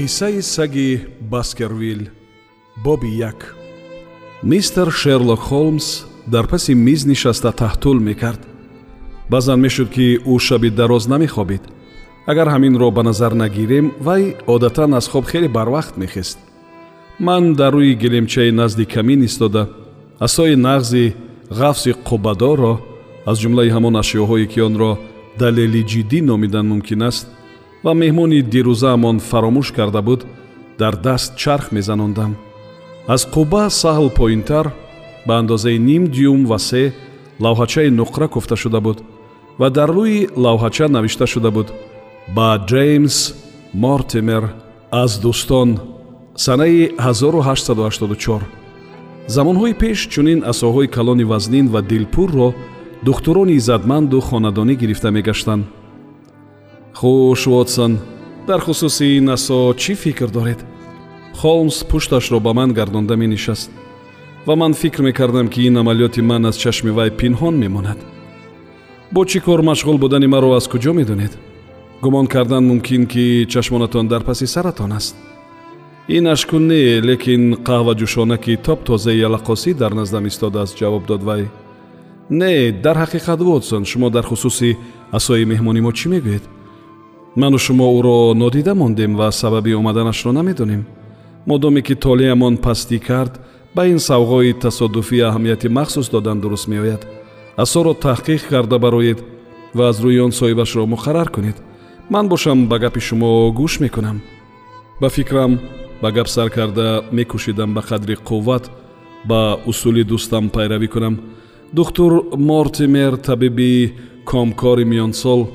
қиссаи саги баскервил боби як. мистер шерлок холмс дар паси миз нишаста таҳтул мекард. баъзан мешуд ки ӯ шаби дароз намехобид. агар ҳаминро ба назар нагирем вай одатан аз хоб хеле барвақт мехест. ман дар рӯи гилемчаи назди камин истода. асои нағзи ғафси қубадоро аз ҷумлаи ҳамон ашёҳое ки онро далели ҷиддӣ номидан мумкин аст ва меҳмони дирӯзаамон фаромӯш карда буд дар даст чарх мезанондам. аз қуба саҳл поинтар ба андозаи ним дюйм ва се лавҳачаи нуқра куфта шуда буд ва дар рӯи лавҳача навишта шуда буд. ба ҷеймс мортимер аз дӯстон санаи 1884 замонҳои пеш чунин асоҳои калони вазнин ва дилпурро духтурони иззатманду хонадонӣ гирифта мегаштанд хуш вотсон дар хусуси ин асо чӣ фикр доред? Холмс пушташро ба ман гардонда менишаст ва ман фикр мекардам ки ин амалиёти ман аз чашми вай пинҳон мемонад. Бо чӣ кор машғул будани маро аз куҷо медонед? Гумон кардан мумкин ки чашмонатон дар паси саратон аст. Инаш кун не лекин қаҳваҷӯшона ки топ тозаи ялақосӣ дар наздам истодааст ҷавоб дод вай. Не дар ҳақиқат вотсон шумо дар хусуси асои меҳмони мо чӣ мегӯед ману шумо ӯро нодида мондем ва сабаби омаданашро намедонем. Модоме ки толеамон пастӣ кард ба ин савғои тасодуфӣ аҳамияти махсус додан дуруст меояд. Асоро таҳқиқ карда бароед ва аз рӯи он соҳибашро муқаррар кунед. Ман бошам ба гапи шумо гӯш мекунам. Ба фикрам ба гап сар карда мекӯшидам ба қадри қувват ба усули дӯстам пайравӣ кунам. Духтур мортимер табиби комкори миёнсол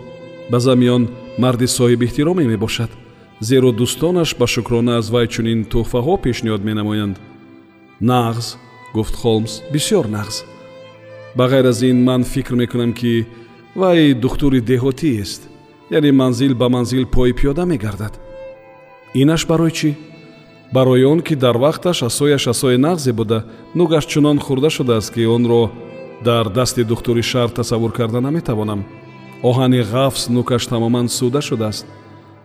ба замиён марди соҳибэҳтироме мебошад. Зеро дӯстонаш ба шукрона аз вай чунин тӯҳфаҳо пешниҳод менамоянд. Нағз гуфт холмс бисёр нағз ба ғайр аз ин ман фикр мекунам ки вай духтури деҳотиест яъне манзил ба манзил пои пиёда мегардад. Инаш барои чӣ? Барои он ки дар вақташ асояш асои нағзе буда нугаш чунон хӯрда шудааст ки онро дар дасти духтури шаҳр тасаввур карда наметавонам оҳани ғафс нукаш тамоман суда шудааст.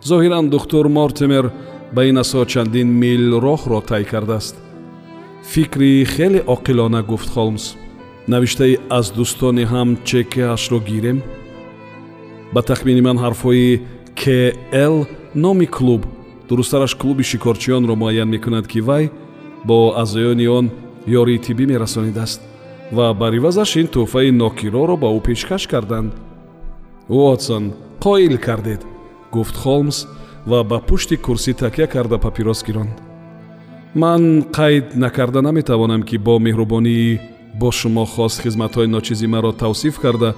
Зоҳиран духтур мортимер ба ин асо чандин мил роҳро тай кардааст. Фикри хеле оқилона гуфт холмс. Навиштаи аз дӯстони ҳам чекаашро гирем. Ба тахмини ман ҳарфҳои кл номи клуб дурусттараш клуби шикорчиёнро муайян мекунад ки вай бо аъзоёни он ёрии тиббӣ мерасонидааст ва бар ивазаш ин тӯҳфаи нокироро ба ӯ пешкаш карданд вотсон қоил кардед гуфт холмс ва ба пушти курсӣ такя карда папирос гиронд. Ман қайд накарда наметавонам ки бо меҳрубонии бо шумо хост хизматҳои ночизи маро тавсиф карда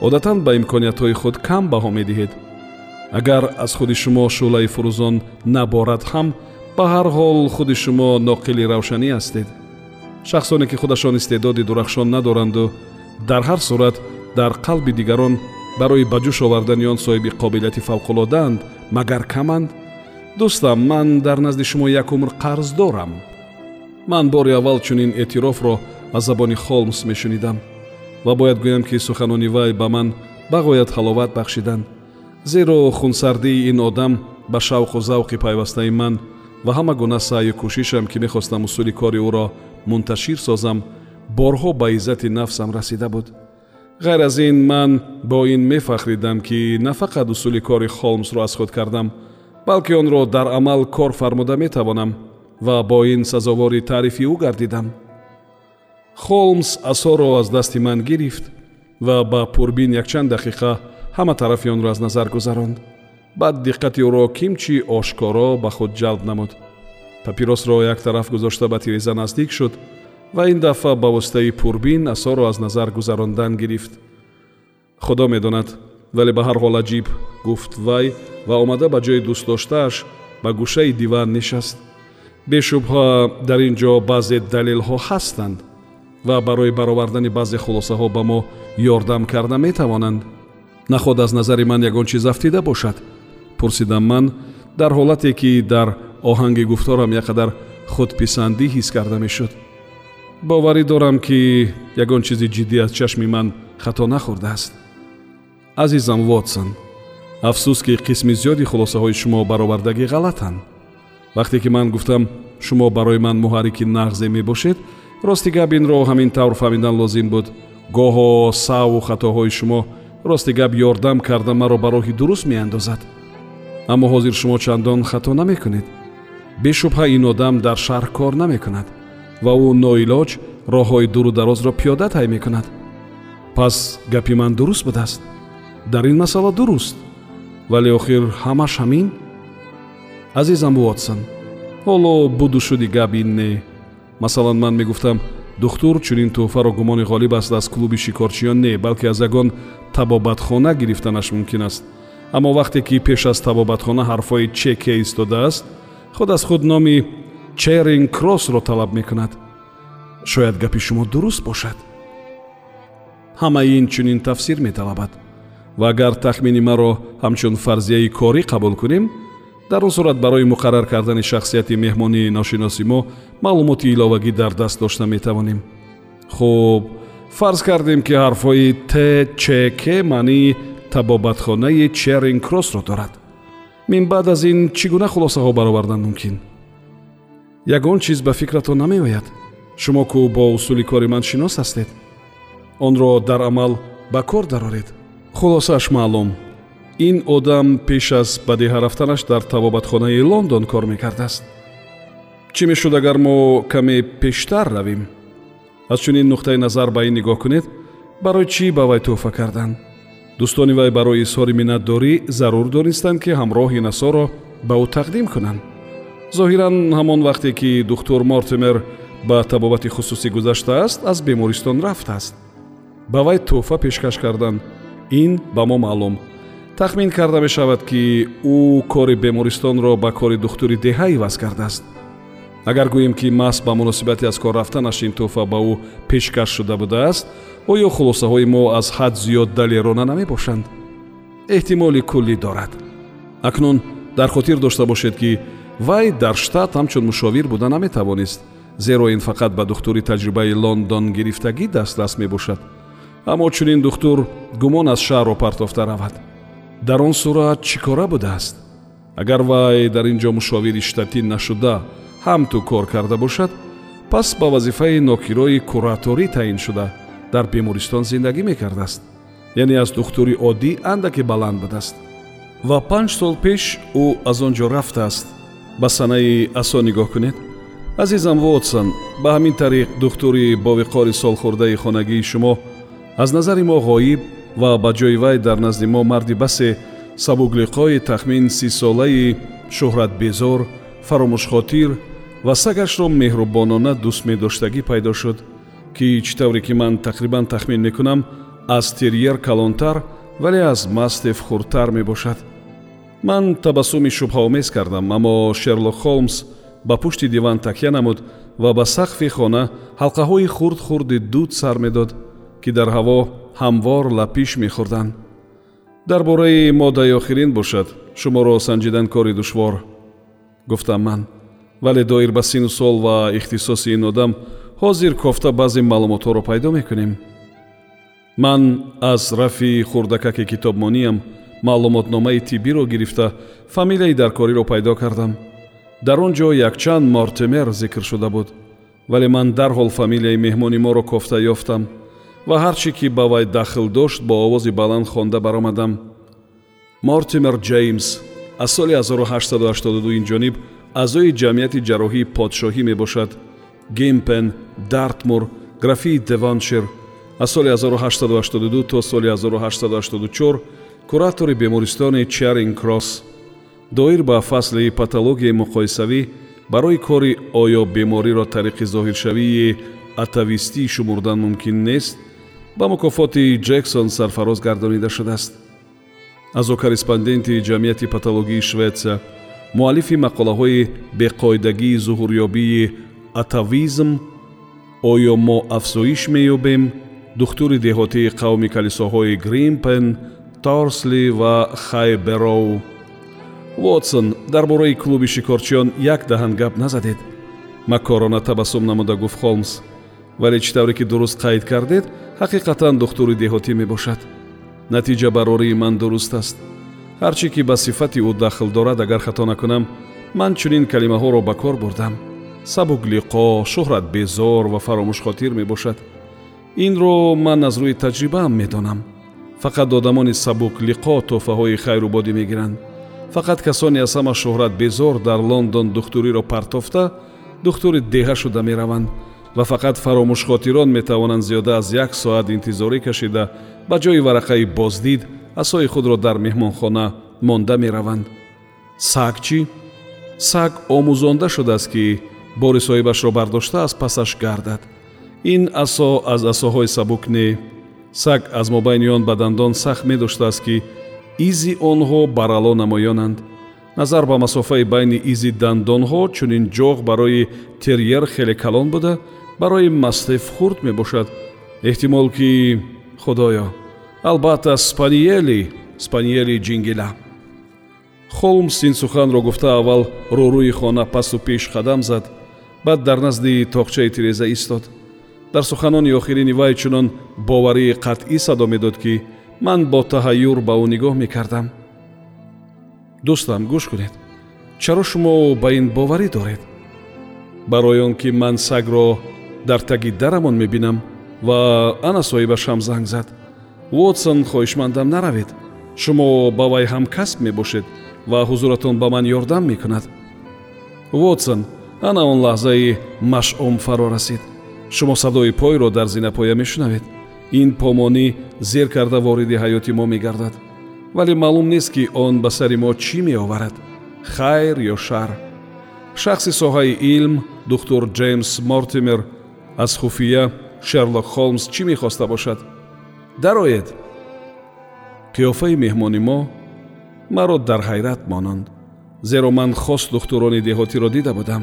одатан ба имкониятҳои худ кам баҳо медиҳед. Агар аз худи шумо шӯълаи фурӯзон наборад ҳам ба ҳар ҳол худи шумо ноқили равшанӣ ҳастед. Шахсоне ки худашон истеъдоди дурахшон надоранду дар ҳар сурат дар қалби дигарон барои ба ҷӯш овардани он соҳиби қобилияти фавқулодаанд магар каманд? Дӯстам ман дар назди шумо як умр қарз дорам ман бори аввал чунин эътирофро аз забони холмс мешунидам ва бояд гӯям ки суханони вай ба ман бағоят ҳаловат бахшиданд. Зеро хунсардии ин одам ба шавқу завқи пайвастаи ман ва ҳама гуна саъю кӯшишам ки мехостам усули кори ӯро мунташир созам борҳо ба иззати нафсам расида буд ғайр аз ин ман бо ин мефахридам ки на фақат усули кори холмсро аз худ кардам балки онро дар амал кор фармуда метавонам ва бо ин сазовори таърифи ӯ гардидам. Холмс асоро аз дасти ман гирифт ва ба пурбин якчанд дақиқа ҳама тарафи онро аз назар гузаронд. Баъд диққати ӯро кимчи ошкоро ба худ ҷалб намуд. Папиросро як тараф гузошта ба тиреза наздик шуд ва ин дафъа ба воситаи пурбин асоро аз назар гузарондан гирифт. Худо медонад вале ба ҳар ҳол аҷиб гуфт вай ва омада ба ҷои дӯстдоштааш ба гӯшаи диван нишаст. Бешубҳа дар ин ҷо баъзе далелҳо ҳастанд ва барои баровардани баъзе хулосаҳо ба мо ёрдам карда метавонанд. Наход аз назари ман ягон чиз афтида бошад? Пурсидам ман дар ҳолате ки дар оҳанги гуфторам як қадар худписандӣ ҳис карда мешуд боварӣ дорам ки ягон чизи ҷиддӣ аз чашми ман хато нахӯрдааст азизам вотсон афсӯс ки қисми зиёди хулосаҳои шумо баровардагӣ ғалатанд. Вақте ки ман гуфтам шумо барои ман муҳаррики нағзе мебошед рости гап инро ҳамин тавр фаҳмидан лозим буд. Гоҳо саву хатоҳои шумо рости гап ёрдам карда маро ба роҳи дуруст меандозад. Аммо ҳозир шумо чандон хато намекунед. Бешубҳа ин одам дар шаҳр кор намекунад ва ӯ ноилоҷ роҳҳои дуру дарозро пиёда тай мекунад. Пас гапи ман дуруст будааст. Дар ин масъала дуруст. Вале охир ҳамаш ҳамин? Азизам вотсон ҳоло буду шуди гап ин не. Масалан ман мегуфтам духтур чунин тӯҳфаро гумони ғолиб аст аз клуби шикорчиён не балки аз ягон табобатхона гирифтанаш мумкин аст. Аммо вақте ки пеш аз табобатхона ҳарфҳои чеке истодааст худ аз худ номи черинг кроссро талаб мекунад. Шояд гапи шумо дуруст бошад. Ҳамаи ин чунин тафсир металабад. Ва агар тахмини маро ҳамчун фарзияи корӣ қабул кунем дар он сурат барои муқаррар кардани шахсияти меҳмонии ношиноси мо маълумоти иловагӣ дар даст дошта метавонем. Хуб фарз кардем ки ҳарфҳои т ч к маънии табобатхонаи черинг кроссро дорад. Мин баъд аз ин чӣ гуна хулосаҳо баровардан мумкин ягон чиз ба фикратон намеояд. Шумо ку бо усули кори ман шинос ҳастед онро дар амал ба кор дароред. Хулосааш маълум. Ин одам пеш аз ба деҳа рафтанаш дар табобатхонаи лондон кор мекардааст. Чӣ мешуд агар мо каме пештар равем? Аз чунин нуқтаи назар ба ин нигоҳ кунед барои чӣ ба вай тӯҳфа карданд дӯстони вай барои изҳори миннатдорӣ зарур донистанд ки ҳамроҳи насоро ба ӯ тақдим кунанд зоҳиран ҳамон вақте ки духтур мортимер ба табобати хусусӣ гузаштааст аз бемористон рафтааст ба вай тӯҳфа пешкаш кардан ин ба мо маълум. Тахмин карда мешавад ки ӯ кори бемористонро ба кори духтури деҳа иваз кардааст. Агар гӯем ки маҳз ба муносибати аз кор рафтанаш ин тӯҳфа ба ӯ пешкаш шуда будааст оё хулосаҳои мо аз ҳад зиёд далерона намебошанд. Эҳтимоли куллӣ дорад. Акнун дар хотир дошта бошед ки вай дар штат ҳамчун мушовир буда наметавонист. Зеро ин фақат ба духтури таҷрибаи лондон гирифтагӣ дастрас мебошад. Аммо чунин духтур гумон аз шаҳрро партофта равад. Дар он сурат чӣ кора будааст? Агар вай дар ин ҷо мушовири штатӣ нашуда ҳамту кор карда бошад пас ба вазифаи нокирои кураторӣ таъин шуда. Дар бемористон зиндагӣ мекардааст. Яъне аз духтури оддӣ андаке баланд будааст. Ва панҷ сол пеш ӯ аз он ҷо рафтааст ба санаи асо нигоҳ кунед? Азизам вотсон ба ҳамин тариқ духтури бовиқори солхӯрдаи хонагии шумо аз назари мо ғоиб ва ба ҷои вай дар назди мо марди басе сабуклиқои тахмин сисолаи шӯҳратбезор фаромӯшхотир ва сагашро меҳрубонона дӯст медоштагӣ пайдо шуд ки чӣ тавре ки ман тақрибан тахмин мекунам аз терьер калонтар вале аз мастеф хурдтар мебошад ман табассуми шубҳаомез кардам аммо шерлок холмс ба пушти диван такя намуд ва ба сақфи хона ҳалқаҳои хурд хурди дуд сар медод ки дар ҳаво ҳамвор лапиш мехӯрданд. Дар бораи моддаи охирин бошад шуморо санҷидан кори душвор гуфтам ман. Вале доир ба сину сол ва ихтисоси ин одам ҳозир кофта баъзе маълумотҳоро пайдо мекунем. Ман аз рафи хурдакаки китобмониям маълумотномаи тиббиро гирифта фамилияи даркориро пайдо кардам. Дар он ҷо якчанд мортемер зикр шуда буд вале ман дарҳол фамилияи меҳмони моро кофта ёфтам ва ҳар чӣ ки ба вай дахл дошт бо овози баланд хонда баромадам. Мортимер ҷеймс аз соли 1882 инҷониб аъзои ҷамъияти ҷарроҳии подшоҳӣ мебошад. Гимпен дартмур графии девоншир аз соли 1882 то соли 1884 куратори бемористони чаринг кросс доир ба фасли патологияи муқоисавӣ барои кори оё бемориро тариқи зоҳиршавии атавистӣ шумурдан мумкин нест ба мукофоти ҷексон сарфароз гардонида шудааст. Азо корреспонденти ҷамъияти патологии шветсия муаллифи мақолаҳои беқоидагии зуҳурёбии атавизм оё мо афзоиш меёбем духтури деҳотии қавми калисоҳои гримпен торсли ва хайбероу вотсон дар бораи клуби шикорчиён як даҳан гап назадед. Макорона табассум намуда гуфт холмс. Вале чӣ тавре ки дуруст қайд кардед ҳақиқатан духтури деҳотӣ мебошад. Натиҷа барории ман дуруст аст. Ҳарчӣ ки ба сифати ӯ дахл дорад агар хато накунам ман чунин калимаҳоро ба кор бурдам. Сабуклиқо шӯҳратбезор ва фаромӯшхотир мебошад. Инро ман аз рӯи таҷрибаам медонам фақат одамони сабуклиқо тӯҳфаҳои хайрубодӣ мегиранд. Фақат касоне аз ҳама шӯҳратбезор дар лондон духтуриро партофта духтури деҳа шуда мераванд ва фақат фаромӯшхотирон метавонанд зиёда аз як соат интизорӣ кашида ба ҷои варақаи боздид асои худро дар меҳмонхона монда мераванд. Саг чӣ? Саг омӯзонда шудааст ки бори соҳибашро бардошта аз пасаш гардад. Ин асо аз асоҳои сабук не саг аз мобайни он ба дандон сахт медоштааст ки изи онҳо барало намоёнанд. Назар ба масофаи байни изи дандонҳо чунин ҷоғ барои терьер хеле калон буда барои мастеф хурд мебошад. Эҳтимол ки худоё албатта спаниели спаниели ҷингила. Холмс ин суханро гуфта аввал рӯрӯи хона пасту пеш қадам зад баъд дар назди тоқчаи тиреза истод дар суханони охирини вай чунон боварии қатъӣ садо медод ки ман бо таҳайюр ба ӯ нигоҳ мекардам. Дӯстам гӯш кунед. Чаро шумо ба ин боварӣ доред? Барои он ки ман сагро дар таги дарамон мебинам ва ана соҳибашам занг зад. Вотсон хоҳишмандам наравед. Шумо ба вай ҳамкасб мебошед ва ҳузуратон ба ман ёрдам мекунад. Вотсон ана он лаҳзаи машъум фаро расид шумо садои пойро дар зинапоя мешунавед. Ин помонӣ зер карда вориди ҳаёти мо мегардад. Вале маълум нест ки он ба сари мо чӣ меоварад хайр ё шар. Шахси соҳаи илм духтур ҷеймс мортимер аз хуфия шерлок холмс чӣ мехоста бошад? Дароед қиёфаи меҳмони мо маро дар ҳайрат мононд зеро ман хос духтурони деҳотиро дида будам.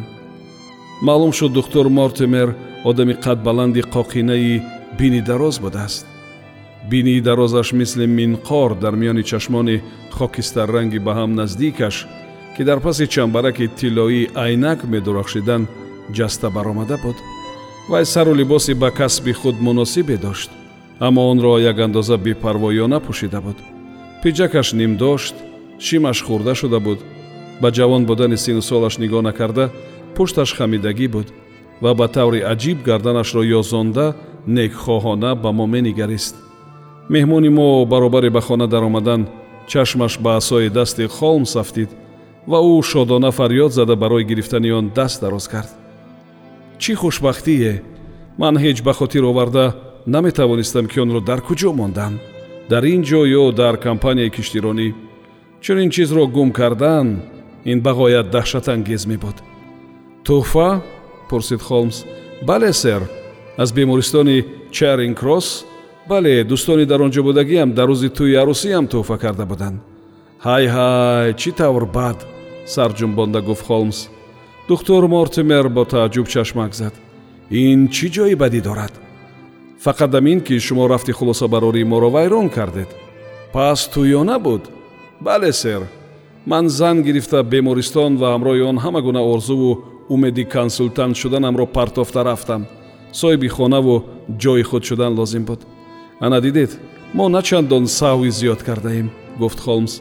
Маълум шуд духтур мортимер одами қадбаланди қоқинаи бини дароз будааст. Бинии дарозаш мисли минқор дар миёни чашмони хокистарранги ба ҳам наздикаш ки дар паси чамбараки тиллоии айнак медурахшидан ҷаста баромада буд вай сару либоси ба касби худ муносибе дошт аммо онро як андоза бепарвоёна пӯшида буд. Пиҷакаш ним дошт шимаш хӯрда шуда буд ба ҷавон будани сину солаш нигоҳ накарда пушташ хамидагӣ буд ва ба таври аҷиб гарданашро ёзонда некхоҳона ба мо менигарист. Меҳмони мо баробаре ба хона даромадан чашмаш ба асои дасти холм сафтид ва ӯ шодона фарёд зада барои гирифтани он даст дароз кард. Чӣ хушбахтие? Ман ҳеҷ ба хотир оварда наметавонистам ки онро дар куҷо мондам. Дар ин ҷо ё дар компанияи киштиронӣ чунин чизро гум кардан ин бағоят даҳшатангез мебуд. Тӯҳфа пурсид холмс. Бале сэр аз бемористони чаринг кросс бале дӯстони дар он ҷо будагиам дар рӯзи тӯи арӯсиам тӯҳфа карда буданд ҳай ҳай чӣ тавр бад сарҷумбонда гуфт холмс. Духтур мортимер бо тааҷҷуб чашмак зад. Ин чӣ ҷои бадӣ дорад? Фақат ам ин ки шумо рафти хулосабарории моро вайрон кардед пас тӯёна буд? Бале сэр ман зан гирифта бемористон ва ҳамроҳи он ҳама гуна орзуву умеди консултант шуданамро партофта рафтам. Соҳиби хонаву ҷои худ шудан лозим буд. Ана дидед мо на чандон саҳви зиёд кардаем гуфт холмс.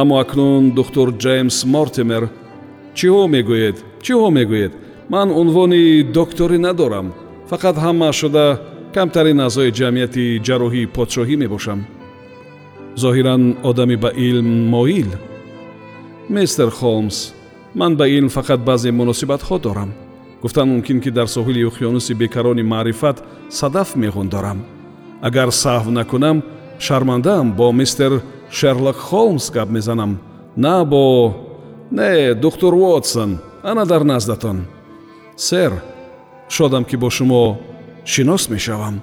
Аммо акнун духтур ҷеймс мортимер чиҳо мегӯед? Чиҳо мегӯед? Ман унвони докторӣ надорам. Фақат ҳама шуда камтарин аъзои ҷамъияти ҷарроҳии подшоҳӣ мебошам зоҳиран одами ба илм моил. Мистер холмс ман ба илм фақат баъзе муносибатҳо дорам. Гуфтан мумкин ки дар соҳили уқёнуси бекарони маърифат садаф меғундорам агар саҳв накунам шармандаам бо мистер шерлок холмс гап мезанам. На бо не духтур вотсон ана дар наздатон. Сэр шодам ки бо шумо шинос мешавам